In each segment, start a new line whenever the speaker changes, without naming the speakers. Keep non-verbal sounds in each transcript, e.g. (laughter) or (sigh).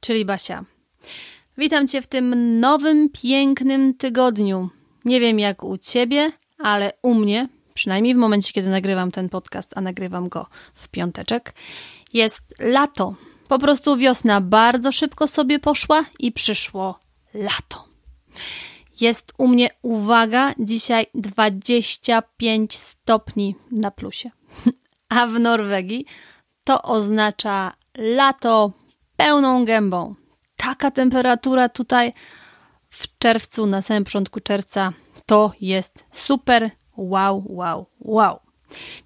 czyli Basia. Witam Cię w tym nowym, pięknym tygodniu. Nie wiem jak u Ciebie, ale u mnie, przynajmniej w momencie, kiedy nagrywam ten podcast, a nagrywam go w piąteczek, jest lato. Po prostu wiosna bardzo szybko sobie poszła i przyszło lato. Jest u mnie, uwaga, dzisiaj 25 stopni na plusie. (laughs) A w Norwegii to oznacza lato pełną gębą. Taka temperatura tutaj w czerwcu, na samym początku czerwca, to jest super. Wow, wow, wow.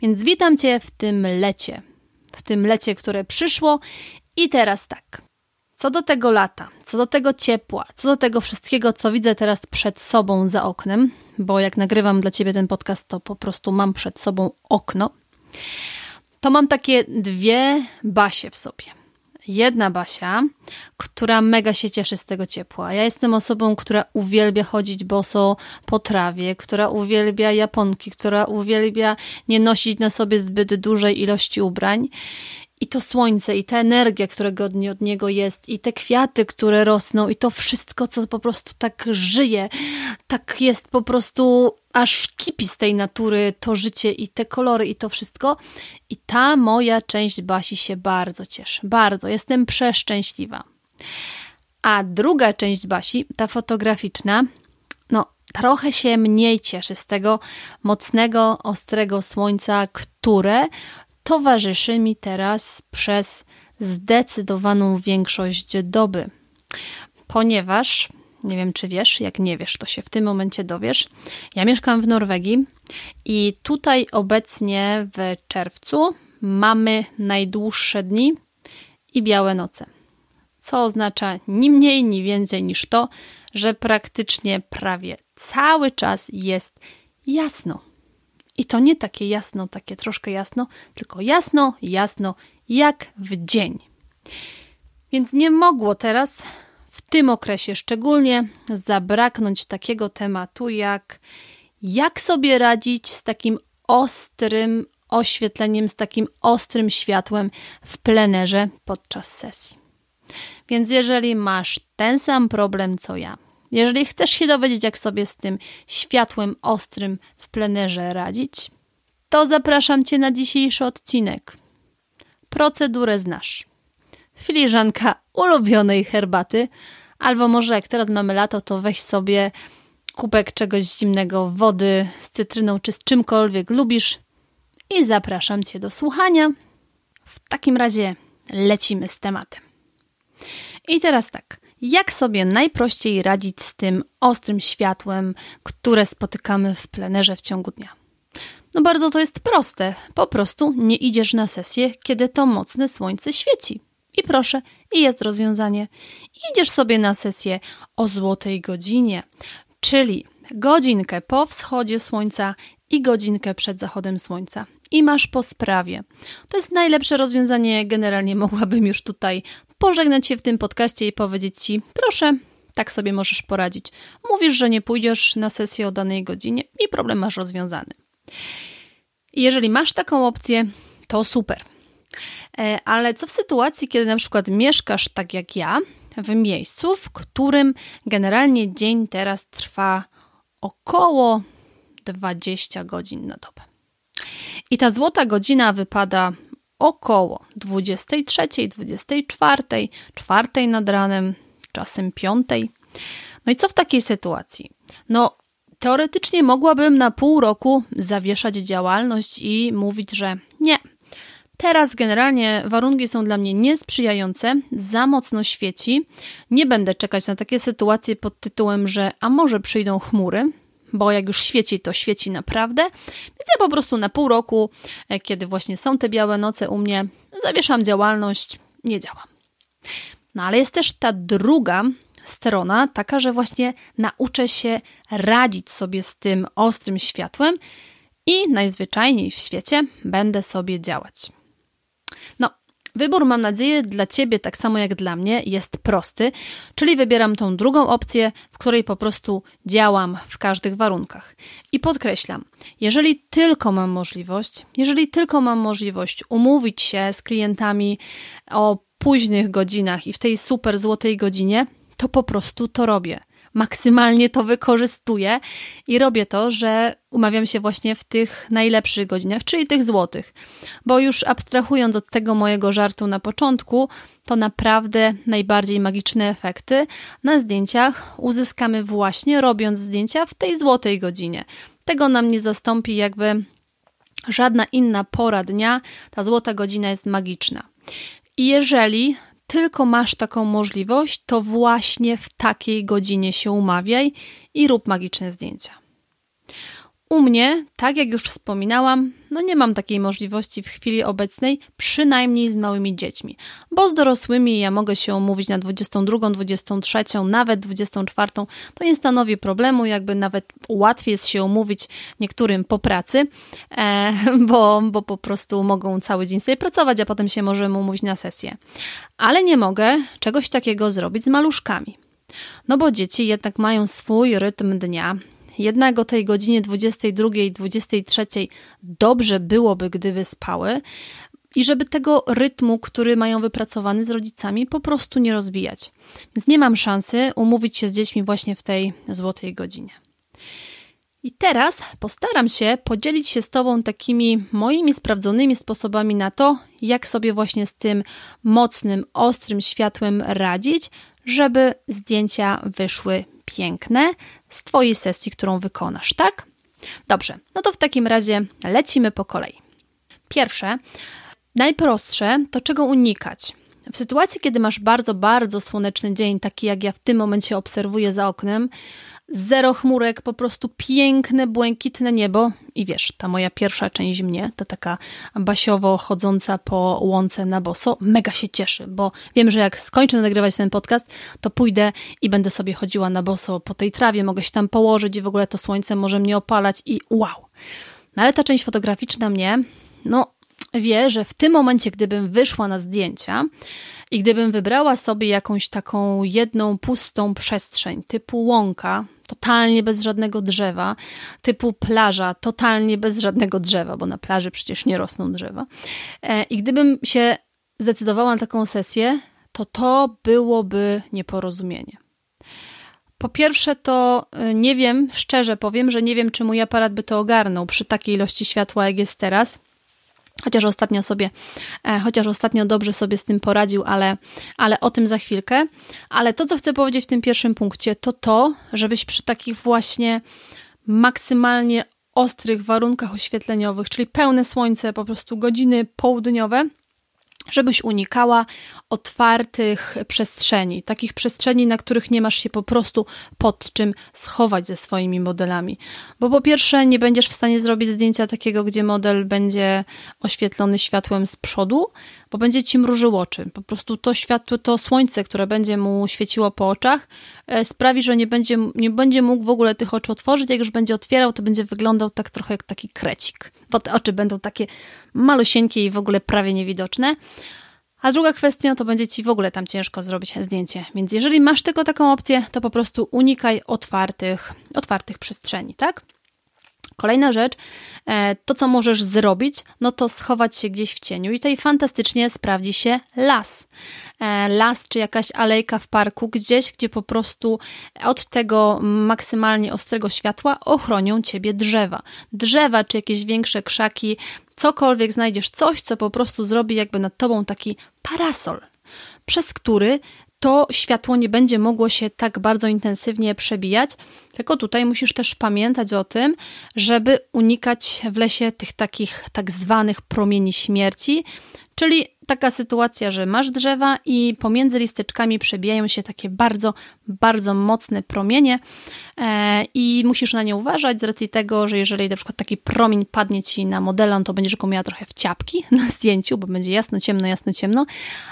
Więc witam Cię w tym lecie. W tym lecie, które przyszło. I teraz tak. Co do tego lata, co do tego ciepła, co do tego wszystkiego, co widzę teraz przed sobą za oknem, bo jak nagrywam dla Ciebie ten podcast, to po prostu mam przed sobą okno, to mam takie dwie basie w sobie. Jedna Basia, która mega się cieszy z tego ciepła. Ja jestem osobą, która uwielbia chodzić boso po trawie, która uwielbia japonki, która uwielbia nie nosić na sobie zbyt dużej ilości ubrań i to słońce, i ta energia, która godnie od niego jest, i te kwiaty, które rosną, i to wszystko, co po prostu tak żyje, tak jest po prostu aż kipi z tej natury to życie i te kolory i to wszystko. I ta moja część Basi się bardzo cieszy. Bardzo. Jestem przeszczęśliwa. A druga część Basi, ta fotograficzna, no trochę się mniej cieszy z tego mocnego, ostrego słońca, które towarzyszy mi teraz przez zdecydowaną większość doby. Ponieważ, nie wiem czy wiesz, jak nie wiesz, to się w tym momencie dowiesz. Ja mieszkam w Norwegii i tutaj obecnie w czerwcu mamy najdłuższe dni i białe noce. Co oznacza ni mniej, ni więcej niż to, że praktycznie prawie cały czas jest jasno. I to nie takie jasno, takie troszkę jasno, tylko jasno, jasno, jak w dzień. Więc nie mogło teraz tym okresie szczególnie zabraknąć takiego tematu jak jak sobie radzić z takim ostrym oświetleniem, z takim ostrym światłem w plenerze podczas sesji. Więc jeżeli masz ten sam problem co ja, jeżeli chcesz się dowiedzieć, jak sobie z tym światłem ostrym w plenerze radzić, to zapraszam Cię na dzisiejszy odcinek. Procedurę znasz. Filiżanka ulubionej herbaty, albo może jak teraz mamy lato, to weź sobie kubek czegoś zimnego, wody z cytryną czy z czymkolwiek lubisz i zapraszam Cię do słuchania. W takim razie lecimy z tematem. I teraz tak. Jak sobie najprościej radzić z tym ostrym światłem, które spotykamy w plenerze w ciągu dnia? No bardzo to jest proste. Po prostu nie idziesz na sesję, kiedy to mocne słońce świeci. I proszę, i jest rozwiązanie. Idziesz sobie na sesję o złotej godzinie, czyli godzinkę po wschodzie słońca i godzinkę przed zachodem słońca. I masz po sprawie. To jest najlepsze rozwiązanie. Generalnie mogłabym już tutaj pożegnać się w tym podcaście i powiedzieć Ci, proszę, tak sobie możesz poradzić. Mówisz, że nie pójdziesz na sesję o danej godzinie i problem masz rozwiązany. Jeżeli masz taką opcję, to super. E, ale co w sytuacji, kiedy na przykład mieszkasz tak jak ja, w miejscu, w którym generalnie dzień teraz trwa około 20 godzin na dobę. I ta złota godzina wypada około 23, 24, 4 nad ranem, czasem piątej. No i co w takiej sytuacji? No, teoretycznie mogłabym na pół roku zawieszać działalność i mówić, że nie. Teraz generalnie warunki są dla mnie niesprzyjające, za mocno świeci. Nie będę czekać na takie sytuacje pod tytułem, że a może przyjdą chmury, bo jak już świeci, to świeci naprawdę. Więc ja po prostu na pół roku, e, kiedy właśnie są te białe noce u mnie, zawieszam działalność, nie działam. No ale jest też ta druga strona, taka, że właśnie nauczę się radzić sobie z tym ostrym światłem i najzwyczajniej w świecie będę sobie działać. Wybór, mam nadzieję, dla Ciebie, tak samo jak dla mnie, jest prosty, czyli wybieram tą drugą opcję, w której po prostu działam w każdych warunkach. I podkreślam, jeżeli tylko mam możliwość, jeżeli tylko mam możliwość umówić się z klientami o późnych godzinach i w tej super złotej godzinie, to po prostu to robię maksymalnie to wykorzystuję i robię to, że umawiam się właśnie w tych najlepszych godzinach, czyli tych złotych. Bo już abstrahując od tego mojego żartu na początku, to naprawdę najbardziej magiczne efekty na zdjęciach uzyskamy właśnie robiąc zdjęcia w tej złotej godzinie. Tego nam nie zastąpi jakby żadna inna pora dnia. Ta złota godzina jest magiczna. I jeżeli tylko masz taką możliwość, to właśnie w takiej godzinie się umawiaj i rób magiczne zdjęcia. U mnie, tak jak już wspominałam, no nie mam takiej możliwości w chwili obecnej, przynajmniej z małymi dziećmi, bo z dorosłymi ja mogę się umówić na 22, 23, nawet 24. To nie stanowi problemu, jakby nawet łatwiej jest się umówić niektórym po pracy, e, (laughs) bo, bo po prostu mogą cały dzień sobie pracować, a potem się możemy umówić na sesję. Ale nie mogę czegoś takiego zrobić z maluszkami. No bo dzieci jednak mają swój rytm dnia, jednak o tej godzinie 22, 23 dobrze byłoby, gdyby spały i żeby tego rytmu, który mają wypracowany z rodzicami, po prostu nie rozbijać. Więc nie mam szansy umówić się z dziećmi właśnie w tej złotej godzinie. I teraz postaram się podzielić się z Tobą takimi moimi sprawdzonymi sposobami na to, jak sobie właśnie z tym mocnym, ostrym światłem radzić, żeby zdjęcia wyszły piękne z Twojej sesji, którą wykonasz, tak? Dobrze, no to w takim razie lecimy po kolei. Pierwsze, najprostsze to czego unikać. W sytuacji, kiedy masz bardzo, bardzo słoneczny dzień, taki jak ja w tym momencie obserwuję za oknem, zero chmurek, po prostu piękne, błękitne niebo. I wiesz, ta moja pierwsza część mnie, ta taka basiowo chodząca po łące na boso, mega się cieszy, bo wiem, że jak skończę nagrywać ten podcast, to pójdę i będę sobie chodziła na boso po tej trawie, mogę się tam położyć i w ogóle to słońce może mnie opalać i wow. No ale ta część fotograficzna mnie, no wie, że w tym momencie, gdybym wyszła na zdjęcia i gdybym wybrała sobie jakąś taką jedną pustą przestrzeń typu łąka, totalnie bez żadnego drzewa, typu plaża, totalnie bez żadnego drzewa, bo na plaży przecież nie rosną drzewa. E, I gdybym się zdecydowała na taką sesję, to to byłoby nieporozumienie. Po pierwsze, to e, nie wiem, szczerze powiem, że nie wiem, czy mój aparat by to ogarnął przy takiej ilości światła, jak jest teraz. Chociaż ostatnio sobie, e, chociaż ostatnio dobrze sobie z tym poradził, ale, ale o tym za chwilkę. Ale to, co chcę powiedzieć w tym pierwszym punkcie, to to, żebyś przy takich właśnie maksymalnie ostrych warunkach oświetleniowych, czyli pełne słońce, po prostu godziny południowe, żebyś unikała otwartych przestrzeni, takich przestrzeni, na których nie masz się po prostu pod czym schować ze swoimi modelami. Bo po pierwsze, nie będziesz w stanie zrobić zdjęcia takiego, gdzie model będzie oświetlony światłem z przodu, bo będzie ci mrużył oczy. Po prostu to światło, to słońce, które będzie mu świeciło po oczach, e, sprawi, że nie będzie, nie będzie mógł w ogóle tych oczu otworzyć. Jak już będzie otwierał, to będzie wyglądał tak trochę jak taki krecik, bo te oczy będą takie malusieńkie i w ogóle prawie niewidoczne. A druga kwestia to będzie ci w ogóle tam ciężko zrobić zdjęcie. Więc jeżeli masz tylko taką opcję, to po prostu unikaj otwartych, otwartych przestrzeni, tak? Kolejna rzecz, e, to co możesz zrobić, no to schować się gdzieś w cieniu i tutaj fantastycznie sprawdzi się las. E, las czy jakaś alejka w parku gdzieś, gdzie po prostu od tego maksymalnie ostrego światła ochronią ciebie drzewa. Drzewa czy jakieś większe krzaki, cokolwiek znajdziesz, coś co po prostu zrobi jakby nad tobą taki parasol, przez który to światło nie będzie mogło się tak bardzo intensywnie przebijać. Tylko tutaj musisz też pamiętać o tym, żeby unikać w lesie tych takich tak zwanych promieni śmierci, czyli taka sytuacja, że masz drzewa i pomiędzy listeczkami przebijają się takie bardzo, bardzo mocne promienie e, i musisz na nie uważać z racji tego, że jeżeli na przykład taki promień padnie ci na modelę, to będziesz go miała trochę w ciapki (laughs) na zdjęciu, bo będzie jasno, ciemno, jasno, ciemno,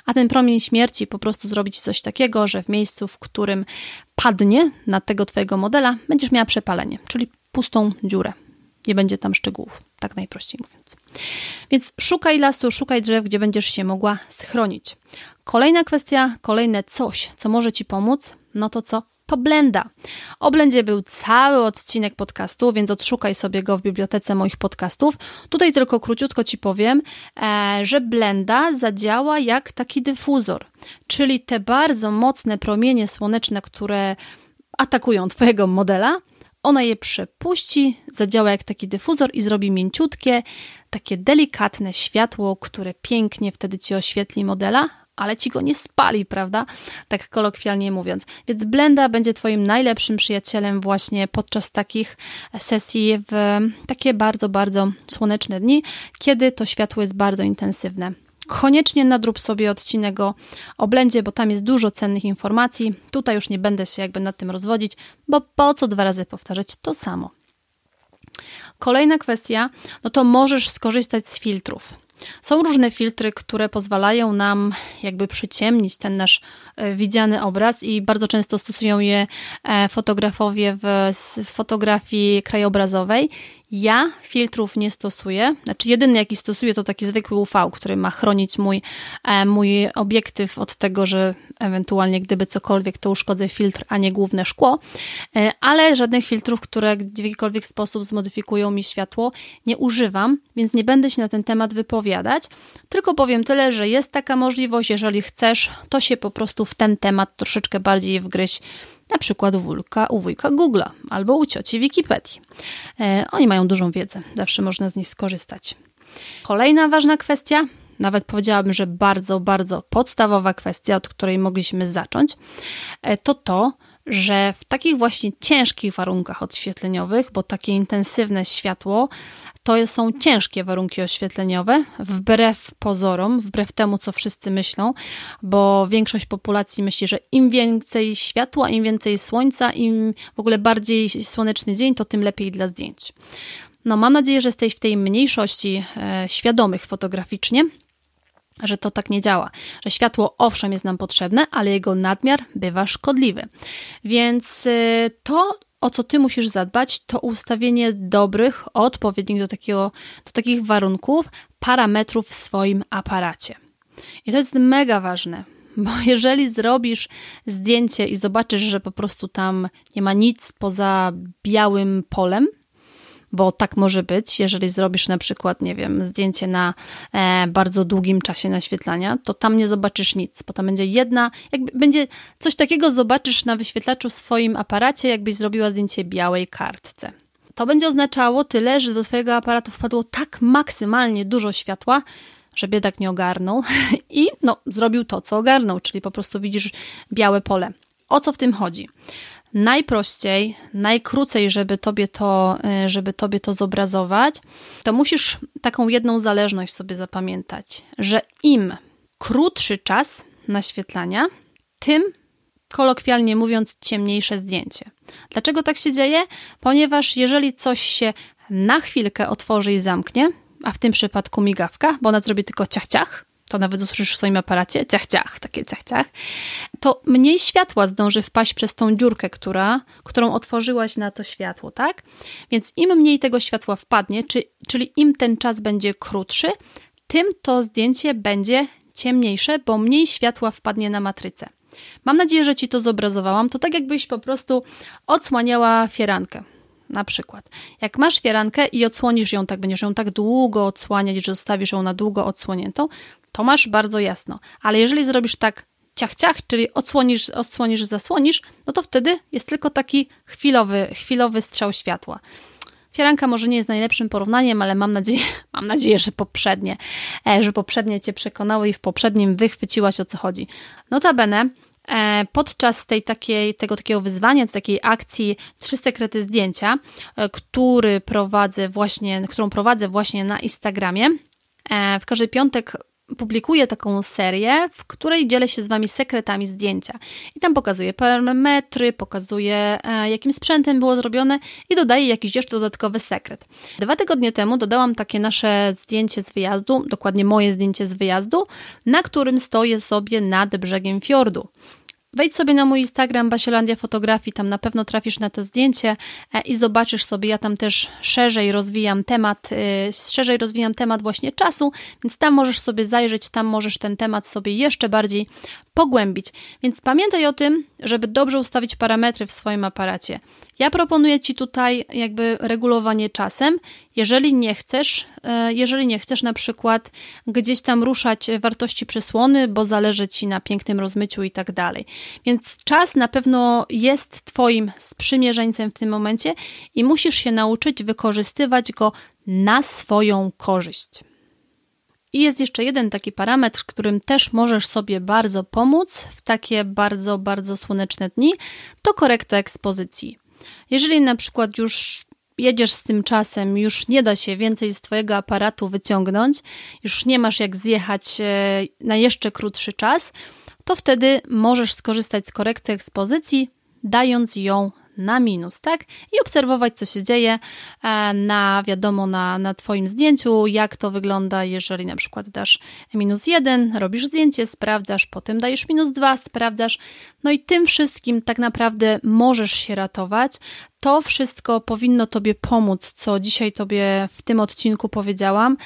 a ten promień śmierci po prostu zrobić coś takiego, że w miejscu, w którym padnie na tego twojego modela, będziesz miała przepalenie, czyli pustą dziurę. Nie będzie tam szczegółów, tak najprościej mówiąc. Więc szukaj lasu, szukaj drzew, gdzie będziesz się mogła schronić. Kolejna kwestia, kolejne coś, co może Ci pomóc, no to co? To blenda. O blendzie był cały odcinek podcastu, więc odszukaj sobie go w bibliotece moich podcastów. Tutaj tylko króciutko Ci powiem, e, że blenda zadziała jak taki dyfuzor, czyli te bardzo mocne promienie słoneczne, które atakują Twojego modela, ona je przepuści, zadziała jak taki dyfuzor i zrobi mięciutkie, takie delikatne światło, które pięknie wtedy ci oświetli modela, ale ci go nie spali, prawda? Tak kolokwialnie mówiąc. Więc blenda będzie Twoim najlepszym przyjacielem właśnie podczas takich sesji w takie bardzo, bardzo słoneczne dni, kiedy to światło jest bardzo intensywne. Koniecznie nadrób sobie odcinek o, o blendzie, bo tam jest dużo cennych informacji. Tutaj już nie będę się jakby nad tym rozwodzić, bo po co dwa razy powtarzać to samo. Kolejna kwestia, no to możesz skorzystać z filtrów. Są różne filtry, które pozwalają nam jakby przyciemnić ten nasz e, widziany obraz i bardzo często stosują je e, fotografowie w fotografii krajobrazowej. Ja filtrów nie stosuję. Znaczy, jedyny jaki stosuję to taki zwykły UV, który ma chronić mój, e, mój obiektyw od tego, że ewentualnie gdyby cokolwiek, to uszkodzę filtr, a nie główne szkło. E, ale żadnych filtrów, które w jakikolwiek sposób zmodyfikują mi światło, nie używam, więc nie będę się na ten temat wypowiadać. Tylko powiem tyle, że jest taka możliwość. Jeżeli chcesz, to się po prostu w ten temat troszeczkę bardziej wgryź na przykład u wujka, u wujka Google'a albo u cioci Wikipedii. E, oni mają dużą wiedzę, zawsze można z nich skorzystać. Kolejna ważna kwestia, nawet powiedziałabym, że bardzo, bardzo podstawowa kwestia, od której mogliśmy zacząć, e, to to, że w takich właśnie ciężkich warunkach odświetleniowych, bo takie intensywne światło to są ciężkie warunki oświetleniowe, wbrew pozorom, wbrew temu, co wszyscy myślą, bo większość populacji myśli, że im więcej światła, im więcej słońca, im w ogóle bardziej słoneczny dzień, to tym lepiej dla zdjęć. No, mam nadzieję, że jesteś w tej mniejszości e, świadomych fotograficznie, że to tak nie działa, że światło owszem jest nam potrzebne, ale jego nadmiar bywa szkodliwy. Więc e, to o co ty musisz zadbać, to ustawienie dobrych, odpowiednich do, takiego, do takich warunków parametrów w swoim aparacie. I to jest mega ważne, bo (laughs) jeżeli zrobisz zdjęcie i zobaczysz, że po prostu tam nie ma nic poza białym polem, bo tak może być, jeżeli zrobisz na przykład, nie wiem, zdjęcie na e, bardzo długim czasie naświetlania, to tam nie zobaczysz nic, bo tam będzie jedna, jakby będzie coś takiego zobaczysz na wyświetlaczu w swoim aparacie, jakbyś zrobiła zdjęcie białej kartce. To będzie oznaczało tyle, że do Twojego aparatu wpadło tak maksymalnie dużo światła, że biedak nie ogarnął (laughs) i no, zrobił to, co ogarnął, czyli po prostu widzisz białe pole. O co w tym chodzi? Najprościej, najkrócej, żeby tobie to, e, żeby tobie to zobrazować, to musisz taką jedną zależność sobie zapamiętać, że im krótszy czas naświetlania, tym kolokwialnie mówiąc, ciemniejsze zdjęcie. Dlaczego tak się dzieje? Ponieważ jeżeli coś się na chwilkę otworzy i zamknie, a w tym przypadku migawka, bo ona zrobi tylko ciach-ciach, to nawet usłyszysz w swoim aparacie, ciach, ciach, takie ciach, ciach, to mniej światła zdąży wpaść przez tą dziurkę, która, którą otworzyłaś na to światło, tak? Więc im mniej tego światła wpadnie, czy, czyli im ten czas będzie krótszy, tym to zdjęcie będzie ciemniejsze, bo mniej światła wpadnie na matrycę. Mam nadzieję, że Ci to zobrazowałam. To tak jakbyś po prostu odsłaniała fierankę. Na przykład, jak masz fierankę i odsłonisz ją tak, będziesz ją tak długo odsłaniać, że zostawisz ją na długo odsłoniętą, to masz bardzo jasno. Ale jeżeli zrobisz tak ciach, ciach, czyli odsłonisz, odsłonisz, zasłonisz, no to wtedy jest tylko taki chwilowy, chwilowy strzał światła. Fieranka może nie jest najlepszym porównaniem, ale mam nadzieję, (laughs) mam nadzieję, że poprzednie, e, że poprzednie Cię przekonały i w poprzednim wychwyciłaś o co chodzi. Notabene, e, podczas tej takiej, tego takiego wyzwania, takiej akcji Trzy sekrety zdjęcia, e, który prowadzę właśnie, którą prowadzę właśnie na Instagramie. W każdy piątek publikuję taką serię, w której dzielę się z Wami sekretami zdjęcia. I tam pokazuję parametry, pokazuję e, jakim sprzętem było zrobione i dodaję jakiś jeszcze dodatkowy sekret. Dwa tygodnie temu dodałam takie nasze zdjęcie z wyjazdu, dokładnie moje zdjęcie z wyjazdu, na którym stoję sobie nad brzegiem fiordu. Wejdź sobie na mój Instagram Basielandia Fotografii, tam na pewno trafisz na to zdjęcie e, i zobaczysz sobie, ja tam też szerzej rozwijam temat, e, szerzej rozwijam temat właśnie czasu, więc tam możesz sobie zajrzeć, tam możesz ten temat sobie jeszcze bardziej pogłębić. Więc pamiętaj o tym, żeby dobrze ustawić parametry w swoim aparacie. Ja proponuję Ci tutaj jakby regulowanie czasem, jeżeli nie chcesz, e, jeżeli nie chcesz na przykład gdzieś tam ruszać wartości przysłony, bo zależy Ci na pięknym rozmyciu i tak dalej. Więc czas na pewno jest Twoim sprzymierzeńcem w tym momencie i musisz się nauczyć wykorzystywać go na swoją korzyść. I jest jeszcze jeden taki parametr, którym też możesz sobie bardzo pomóc w takie bardzo, bardzo słoneczne dni, to korekta ekspozycji. Jeżeli na przykład już jedziesz z tym czasem, już nie da się więcej z Twojego aparatu wyciągnąć, już nie masz jak zjechać e, na jeszcze krótszy czas, to wtedy możesz skorzystać z korekty ekspozycji, dając ją na minus, tak? I obserwować, co się dzieje e, na, wiadomo, na, na Twoim zdjęciu, jak to wygląda, jeżeli na przykład dasz minus jeden, robisz zdjęcie, sprawdzasz, potem dajesz minus dwa, sprawdzasz. No i tym wszystkim tak naprawdę możesz się ratować. To wszystko powinno Tobie pomóc, co dzisiaj Tobie w tym odcinku powiedziałam.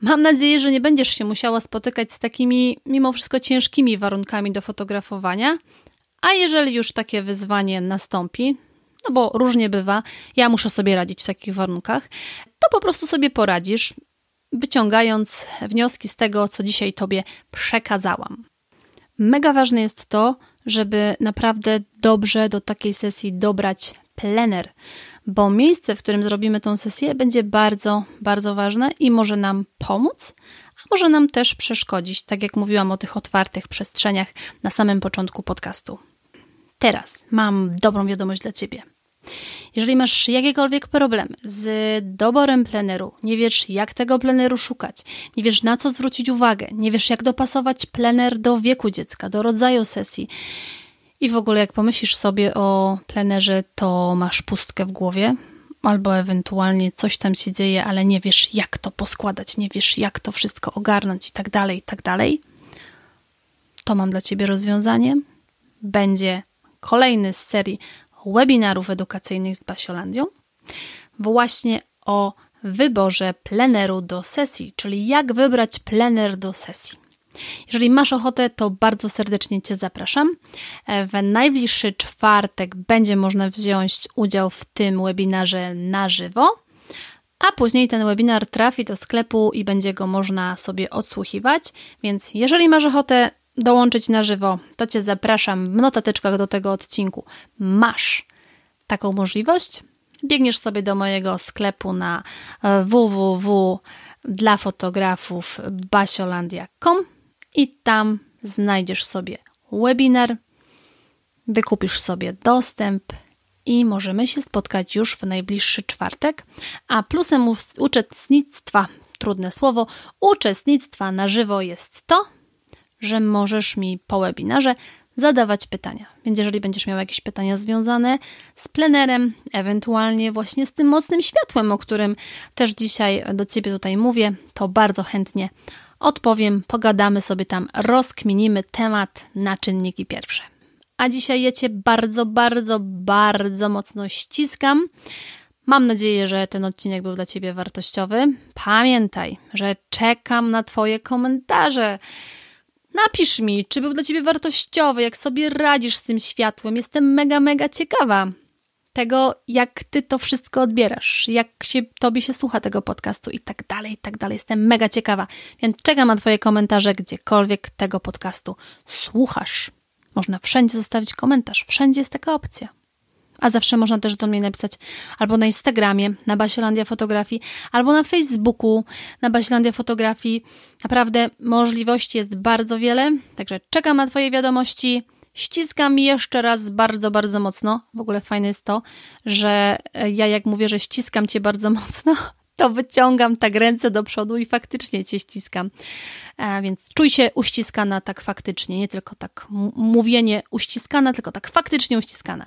Mam nadzieję, że nie będziesz się musiała spotykać z takimi, mimo wszystko, ciężkimi warunkami do fotografowania. A jeżeli już takie wyzwanie nastąpi, no bo różnie bywa, ja muszę sobie radzić w takich warunkach, to po prostu sobie poradzisz, wyciągając wnioski z tego, co dzisiaj Tobie przekazałam. Mega ważne jest to, żeby naprawdę dobrze do takiej sesji dobrać plener, bo miejsce, w którym zrobimy tą sesję, będzie bardzo, bardzo ważne i może nam pomóc, a może nam też przeszkodzić, tak jak mówiłam o tych otwartych przestrzeniach na samym początku podcastu. Teraz mam dobrą wiadomość dla Ciebie. Jeżeli masz jakiekolwiek problemy z doborem pleneru, nie wiesz jak tego pleneru szukać, nie wiesz na co zwrócić uwagę, nie wiesz jak dopasować plener do wieku dziecka, do rodzaju sesji i w ogóle jak pomyślisz sobie o plenerze, to masz pustkę w głowie, albo ewentualnie coś tam się dzieje, ale nie wiesz jak to poskładać, nie wiesz jak to wszystko ogarnąć i tak dalej, tak dalej, to mam dla Ciebie rozwiązanie. Będzie kolejny z serii webinarów edukacyjnych z Basiolandią, właśnie o wyborze pleneru do sesji, czyli jak wybrać plener do sesji. Jeżeli masz ochotę, to bardzo serdecznie Cię zapraszam. W najbliższy czwartek będzie można wziąć udział w tym webinarze na żywo, a później ten webinar trafi do sklepu i będzie go można sobie odsłuchiwać. Więc jeżeli masz ochotę, dołączyć na żywo, to Cię zapraszam w notateczkach do tego odcinku. Masz taką możliwość. Biegniesz sobie do mojego sklepu na e, www.dlafotografów.basiolandia.com i tam znajdziesz sobie webinar, wykupisz sobie dostęp i możemy się spotkać już w najbliższy czwartek. A plusem uczestnictwa, trudne słowo, uczestnictwa na żywo jest to, że możesz mi po webinarze zadawać pytania. Więc jeżeli będziesz miał jakieś pytania związane z plenerem, ewentualnie właśnie z tym mocnym światłem, o którym też dzisiaj do Ciebie tutaj mówię, to bardzo chętnie odpowiem, pogadamy sobie tam, rozkminimy temat na czynniki pierwsze. A dzisiaj ja Cię bardzo, bardzo, bardzo mocno ściskam. Mam nadzieję, że ten odcinek był dla Ciebie wartościowy. Pamiętaj, że czekam na Twoje komentarze. Napisz mi, czy był dla ciebie wartościowy, jak sobie radzisz z tym światłem. Jestem mega, mega ciekawa tego, jak ty to wszystko odbierasz, jak się, tobie się słucha tego podcastu i tak dalej, i tak dalej. Jestem mega ciekawa, więc czekam na twoje komentarze, gdziekolwiek tego podcastu słuchasz. Można wszędzie zostawić komentarz, wszędzie jest taka opcja. A zawsze można też do mnie napisać albo na Instagramie, na Basiolandia Fotografii, albo na Facebooku, na Basiolandia Fotografii. Naprawdę możliwości jest bardzo wiele, także czekam na Twoje wiadomości. Ściskam jeszcze raz bardzo, bardzo mocno. W ogóle fajne jest to, że e, ja jak mówię, że ściskam Cię bardzo (laughs) mocno, to wyciągam tak ręce do przodu i faktycznie Cię ściskam. A więc czuj się uściskana tak faktycznie, nie tylko tak mówienie uściskana, tylko tak faktycznie uściskana.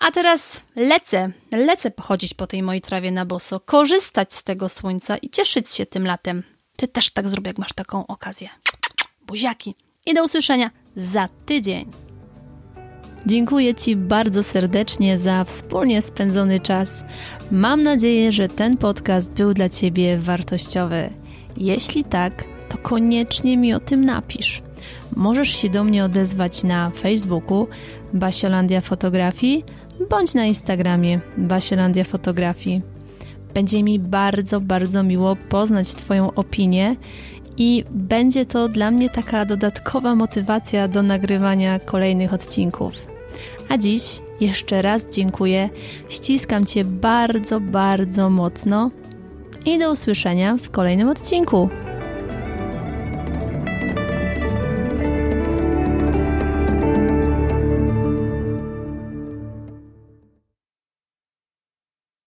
A teraz lecę, lecę pochodzić po tej mojej trawie na boso, korzystać z tego słońca i cieszyć się tym latem. Ty też tak zrób, jak masz taką okazję. Buziaki. I do usłyszenia za tydzień. Dziękuję Ci bardzo serdecznie za wspólnie spędzony czas. Mam nadzieję, że ten podcast był dla Ciebie wartościowy. Jeśli tak, to koniecznie mi o tym napisz. Możesz się do mnie odezwać na Facebooku Basiolandia Fotografii bądź na Instagramie Basiolandia Fotografii. Będzie mi bardzo, bardzo miło poznać Twoją opinię i będzie to dla mnie taka dodatkowa motywacja do nagrywania kolejnych odcinków. A dziś jeszcze raz dziękuję, ściskam Cię bardzo, bardzo mocno i do usłyszenia w kolejnym odcinku.